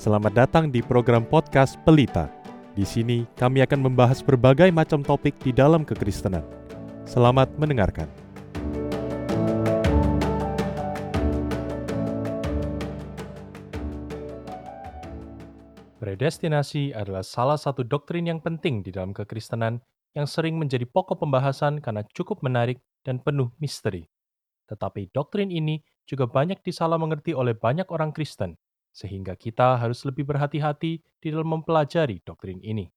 Selamat datang di program podcast Pelita. Di sini kami akan membahas berbagai macam topik di dalam kekristenan. Selamat mendengarkan. Predestinasi adalah salah satu doktrin yang penting di dalam kekristenan yang sering menjadi pokok pembahasan karena cukup menarik dan penuh misteri. Tetapi doktrin ini juga banyak disalah mengerti oleh banyak orang Kristen sehingga kita harus lebih berhati-hati di dalam mempelajari doktrin ini.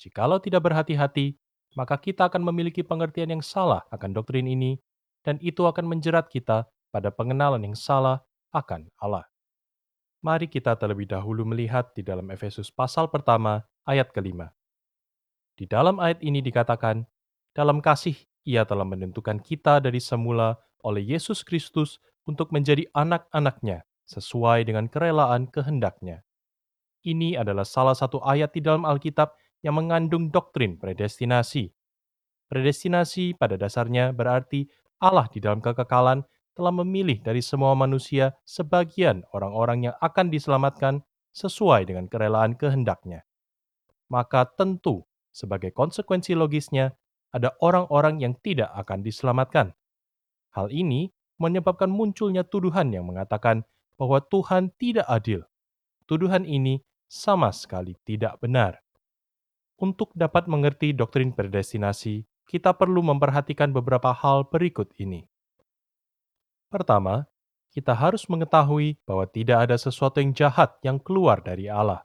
Jikalau tidak berhati-hati, maka kita akan memiliki pengertian yang salah akan doktrin ini, dan itu akan menjerat kita pada pengenalan yang salah akan Allah. Mari kita terlebih dahulu melihat di dalam Efesus pasal pertama ayat kelima. Di dalam ayat ini dikatakan, dalam kasih ia telah menentukan kita dari semula oleh Yesus Kristus untuk menjadi anak-anaknya sesuai dengan kerelaan kehendaknya. Ini adalah salah satu ayat di dalam Alkitab yang mengandung doktrin predestinasi. Predestinasi pada dasarnya berarti Allah di dalam kekekalan telah memilih dari semua manusia sebagian orang-orang yang akan diselamatkan sesuai dengan kerelaan kehendaknya. Maka tentu, sebagai konsekuensi logisnya, ada orang-orang yang tidak akan diselamatkan. Hal ini menyebabkan munculnya tuduhan yang mengatakan bahwa Tuhan tidak adil. Tuduhan ini sama sekali tidak benar. Untuk dapat mengerti doktrin predestinasi, kita perlu memperhatikan beberapa hal berikut ini. Pertama, kita harus mengetahui bahwa tidak ada sesuatu yang jahat yang keluar dari Allah.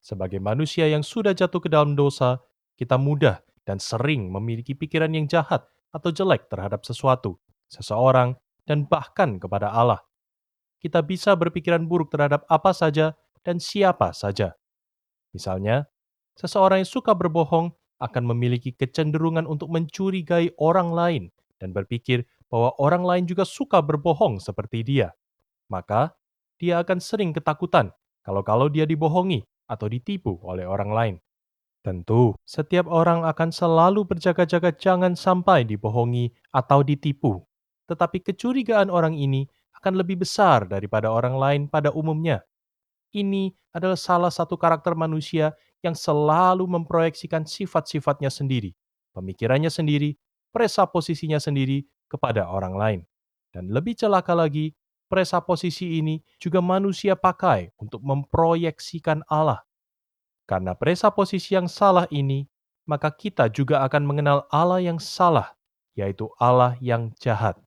Sebagai manusia yang sudah jatuh ke dalam dosa, kita mudah dan sering memiliki pikiran yang jahat atau jelek terhadap sesuatu, seseorang, dan bahkan kepada Allah kita bisa berpikiran buruk terhadap apa saja dan siapa saja. Misalnya, seseorang yang suka berbohong akan memiliki kecenderungan untuk mencurigai orang lain dan berpikir bahwa orang lain juga suka berbohong seperti dia. Maka, dia akan sering ketakutan kalau-kalau dia dibohongi atau ditipu oleh orang lain. Tentu, setiap orang akan selalu berjaga-jaga jangan sampai dibohongi atau ditipu. Tetapi kecurigaan orang ini akan lebih besar daripada orang lain pada umumnya. Ini adalah salah satu karakter manusia yang selalu memproyeksikan sifat-sifatnya sendiri, pemikirannya sendiri, presaposisinya sendiri kepada orang lain. Dan lebih celaka lagi, presaposisi ini juga manusia pakai untuk memproyeksikan Allah. Karena presaposisi yang salah ini, maka kita juga akan mengenal Allah yang salah, yaitu Allah yang jahat.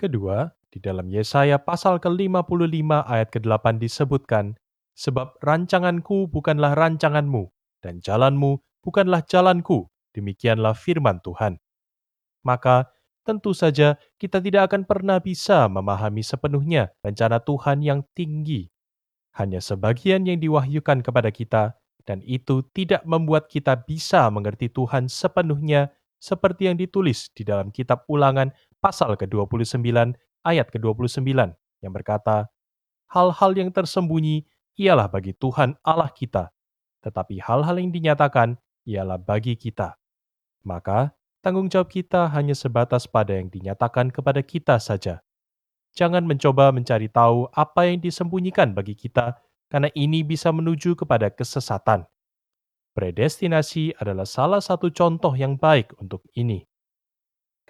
Kedua, di dalam Yesaya pasal ke-55 ayat ke-8 disebutkan, Sebab rancanganku bukanlah rancanganmu, dan jalanmu bukanlah jalanku, demikianlah firman Tuhan. Maka, tentu saja kita tidak akan pernah bisa memahami sepenuhnya rencana Tuhan yang tinggi. Hanya sebagian yang diwahyukan kepada kita, dan itu tidak membuat kita bisa mengerti Tuhan sepenuhnya seperti yang ditulis di dalam kitab ulangan pasal ke-29 ayat ke-29 yang berkata, Hal-hal yang tersembunyi ialah bagi Tuhan Allah kita, tetapi hal-hal yang dinyatakan ialah bagi kita. Maka, tanggung jawab kita hanya sebatas pada yang dinyatakan kepada kita saja. Jangan mencoba mencari tahu apa yang disembunyikan bagi kita, karena ini bisa menuju kepada kesesatan. Predestinasi adalah salah satu contoh yang baik untuk ini.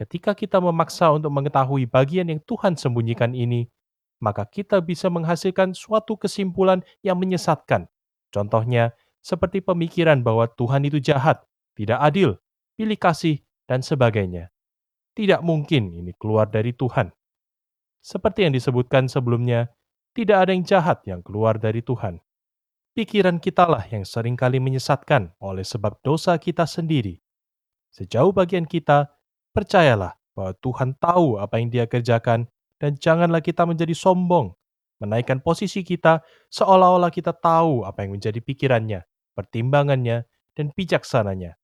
Ketika kita memaksa untuk mengetahui bagian yang Tuhan sembunyikan ini, maka kita bisa menghasilkan suatu kesimpulan yang menyesatkan. Contohnya, seperti pemikiran bahwa Tuhan itu jahat, tidak adil, pilih kasih, dan sebagainya. Tidak mungkin ini keluar dari Tuhan. Seperti yang disebutkan sebelumnya, tidak ada yang jahat yang keluar dari Tuhan. Pikiran kitalah yang sering kali menyesatkan oleh sebab dosa kita sendiri. Sejauh bagian kita, Percayalah bahwa Tuhan tahu apa yang dia kerjakan dan janganlah kita menjadi sombong, menaikkan posisi kita seolah-olah kita tahu apa yang menjadi pikirannya, pertimbangannya, dan bijaksananya.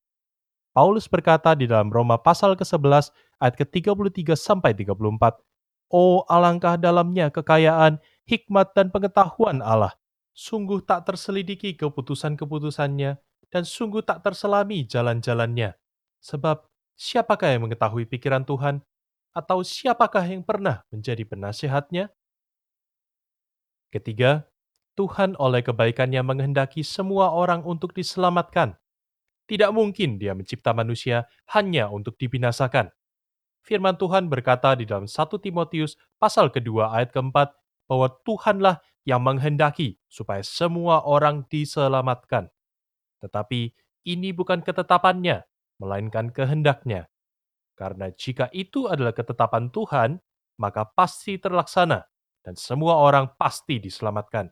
Paulus berkata di dalam Roma pasal ke-11 ayat ke-33 sampai 34, Oh alangkah dalamnya kekayaan, hikmat dan pengetahuan Allah. Sungguh tak terselidiki keputusan-keputusannya dan sungguh tak terselami jalan-jalannya. Sebab siapakah yang mengetahui pikiran Tuhan? Atau siapakah yang pernah menjadi penasihatnya? Ketiga, Tuhan oleh kebaikannya menghendaki semua orang untuk diselamatkan. Tidak mungkin dia mencipta manusia hanya untuk dibinasakan. Firman Tuhan berkata di dalam 1 Timotius pasal kedua ayat keempat bahwa Tuhanlah yang menghendaki supaya semua orang diselamatkan. Tetapi ini bukan ketetapannya, melainkan kehendaknya. Karena jika itu adalah ketetapan Tuhan, maka pasti terlaksana dan semua orang pasti diselamatkan.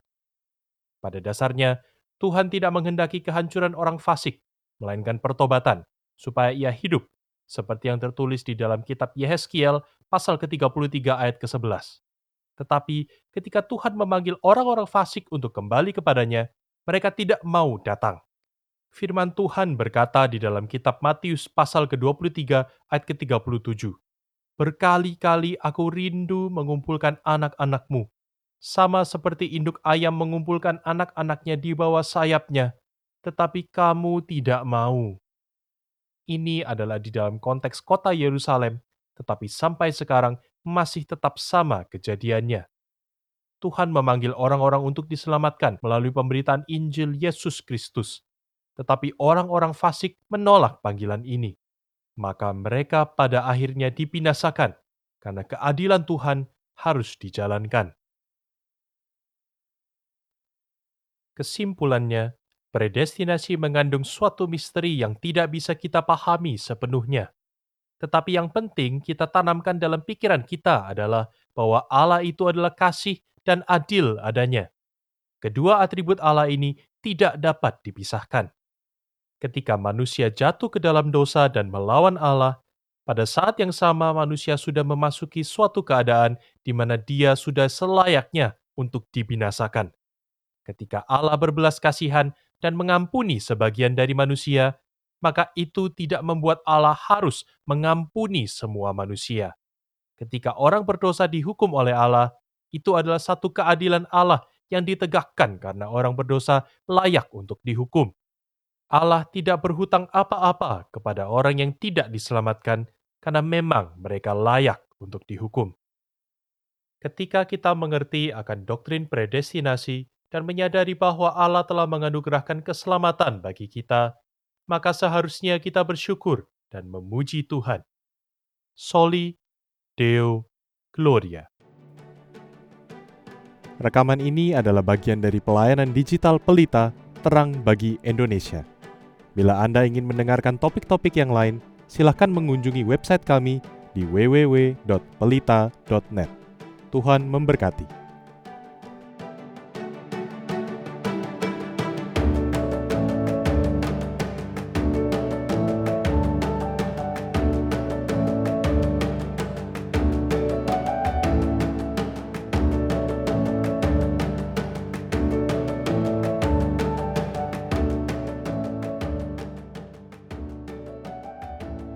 Pada dasarnya, Tuhan tidak menghendaki kehancuran orang fasik, melainkan pertobatan, supaya ia hidup, seperti yang tertulis di dalam kitab Yehezkiel pasal ke-33 ayat ke-11. Tetapi ketika Tuhan memanggil orang-orang fasik untuk kembali kepadanya, mereka tidak mau datang. Firman Tuhan berkata di dalam kitab Matius pasal ke-23 ayat ke-37. Berkali-kali aku rindu mengumpulkan anak-anakmu, sama seperti induk ayam mengumpulkan anak-anaknya di bawah sayapnya, tetapi kamu tidak mau. Ini adalah di dalam konteks kota Yerusalem, tetapi sampai sekarang masih tetap sama kejadiannya. Tuhan memanggil orang-orang untuk diselamatkan melalui pemberitaan Injil Yesus Kristus tetapi orang-orang fasik menolak panggilan ini. Maka mereka pada akhirnya dibinasakan, karena keadilan Tuhan harus dijalankan. Kesimpulannya, predestinasi mengandung suatu misteri yang tidak bisa kita pahami sepenuhnya. Tetapi yang penting kita tanamkan dalam pikiran kita adalah bahwa Allah itu adalah kasih dan adil adanya. Kedua atribut Allah ini tidak dapat dipisahkan ketika manusia jatuh ke dalam dosa dan melawan Allah, pada saat yang sama manusia sudah memasuki suatu keadaan di mana dia sudah selayaknya untuk dibinasakan. Ketika Allah berbelas kasihan dan mengampuni sebagian dari manusia, maka itu tidak membuat Allah harus mengampuni semua manusia. Ketika orang berdosa dihukum oleh Allah, itu adalah satu keadilan Allah yang ditegakkan karena orang berdosa layak untuk dihukum. Allah tidak berhutang apa-apa kepada orang yang tidak diselamatkan karena memang mereka layak untuk dihukum. Ketika kita mengerti akan doktrin predestinasi dan menyadari bahwa Allah telah menganugerahkan keselamatan bagi kita, maka seharusnya kita bersyukur dan memuji Tuhan. Soli Deo Gloria. Rekaman ini adalah bagian dari pelayanan digital Pelita Terang bagi Indonesia. Bila Anda ingin mendengarkan topik-topik yang lain, silakan mengunjungi website kami di www.pelita.net. Tuhan memberkati.